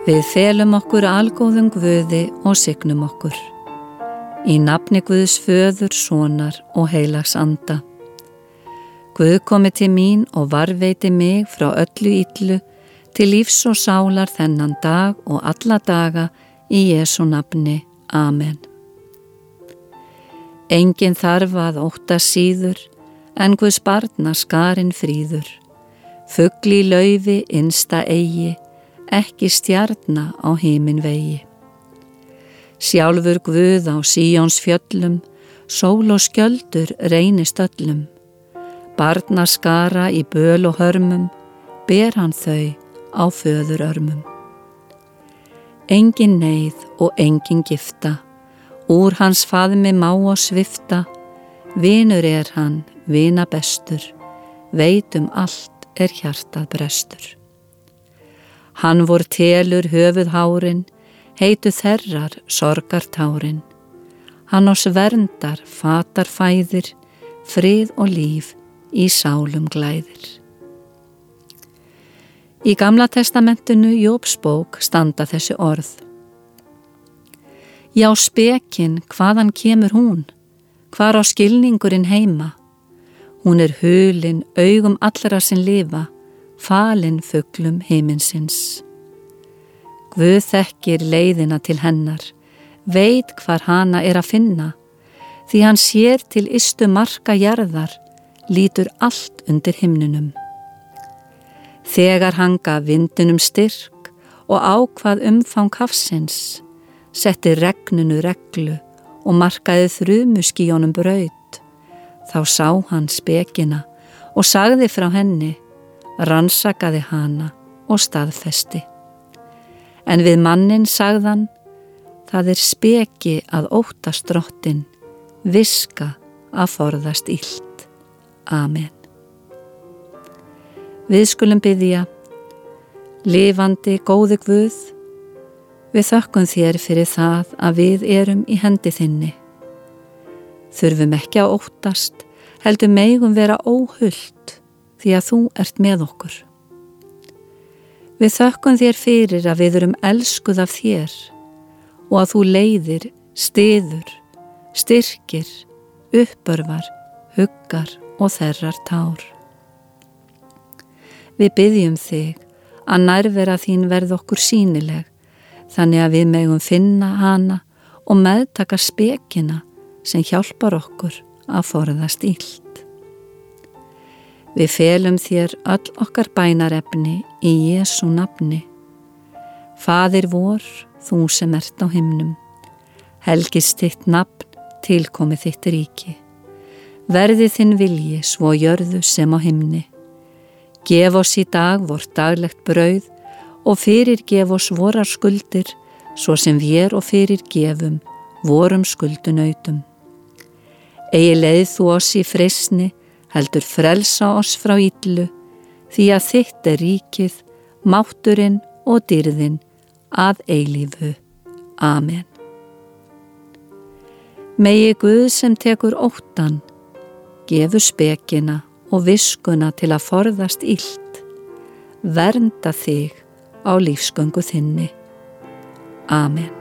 Við felum okkur algóðum Guði og signum okkur. Í nafni Guðs föður, sonar og heilags anda. Guð komi til mín og varveiti mig frá öllu yllu til lífs og sálar þennan dag og alla daga í Jésu nafni. Amen. Engin þarf að óta síður en Guðs barna skarinn fríður. Fuggli laufi innsta eigi ekki stjarnar á heimin vegi. Sjálfur Guð á síjóns fjöllum, sól og skjöldur reynist öllum. Barna skara í böl og hörmum, ber hann þau á föður örmum. Engin neyð og engin gifta, úr hans faðmi má og svifta, vinur er hann, vina bestur, veitum allt er hjartað brestur. Hann vor telur höfuð hárin, heitu þerrar sorgartárin. Hann ás verndar, fatar fæðir, frið og líf í sálum glæðir. Í Gamla testamentinu Jópsbók standa þessi orð. Já spekinn, hvaðan kemur hún? Hvar á skilningurinn heima? Hún er hulin, augum allra sem lifa, falin fugglum heiminsins. Guð þekkir leiðina til hennar, veit hvar hana er að finna, því hann sér til istu marka jarðar, lítur allt undir himnunum. Þegar hanga vindunum styrk og ákvað umfang hafsins, setti regnunu reglu og markaði þrumu skíjónum braut, þá sá hann spekina og sagði frá henni rannsakaði hana og staðfesti. En við mannin sagðan, það er speki að óttast drottin, viska að forðast ílt. Amen. Við skulum byggja, lifandi góði Guð, við þökkum þér fyrir það að við erum í hendi þinni. Þurfum ekki að óttast, heldur megum vera óhullt því að þú ert með okkur. Við þökkum þér fyrir að við erum elskuð af þér og að þú leiðir, stiður, styrkir, uppörvar, huggar og þerrar tár. Við byggjum þig að nærvera þín verð okkur sínileg þannig að við megum finna hana og meðtaka spekina sem hjálpar okkur að forðast íll. Við felum þér öll okkar bænarefni í Jésu nafni. Fadir vor, þú sem ert á himnum. Helgist þitt nafn, tilkomi þitt ríki. Verði þinn vilji svo jörðu sem á himni. Gef oss í dag vort daglegt brauð og fyrir gef oss vorar skuldir svo sem við og fyrir gefum vorum skuldunautum. Egi leið þú oss í frisni heldur frelsa oss frá íllu, því að þitt er ríkið, mátturinn og dyrðin að eilífu. Amen. Megi Guð sem tekur óttan, gefur spekina og viskuna til að forðast ílt, vernda þig á lífsgöngu þinni. Amen.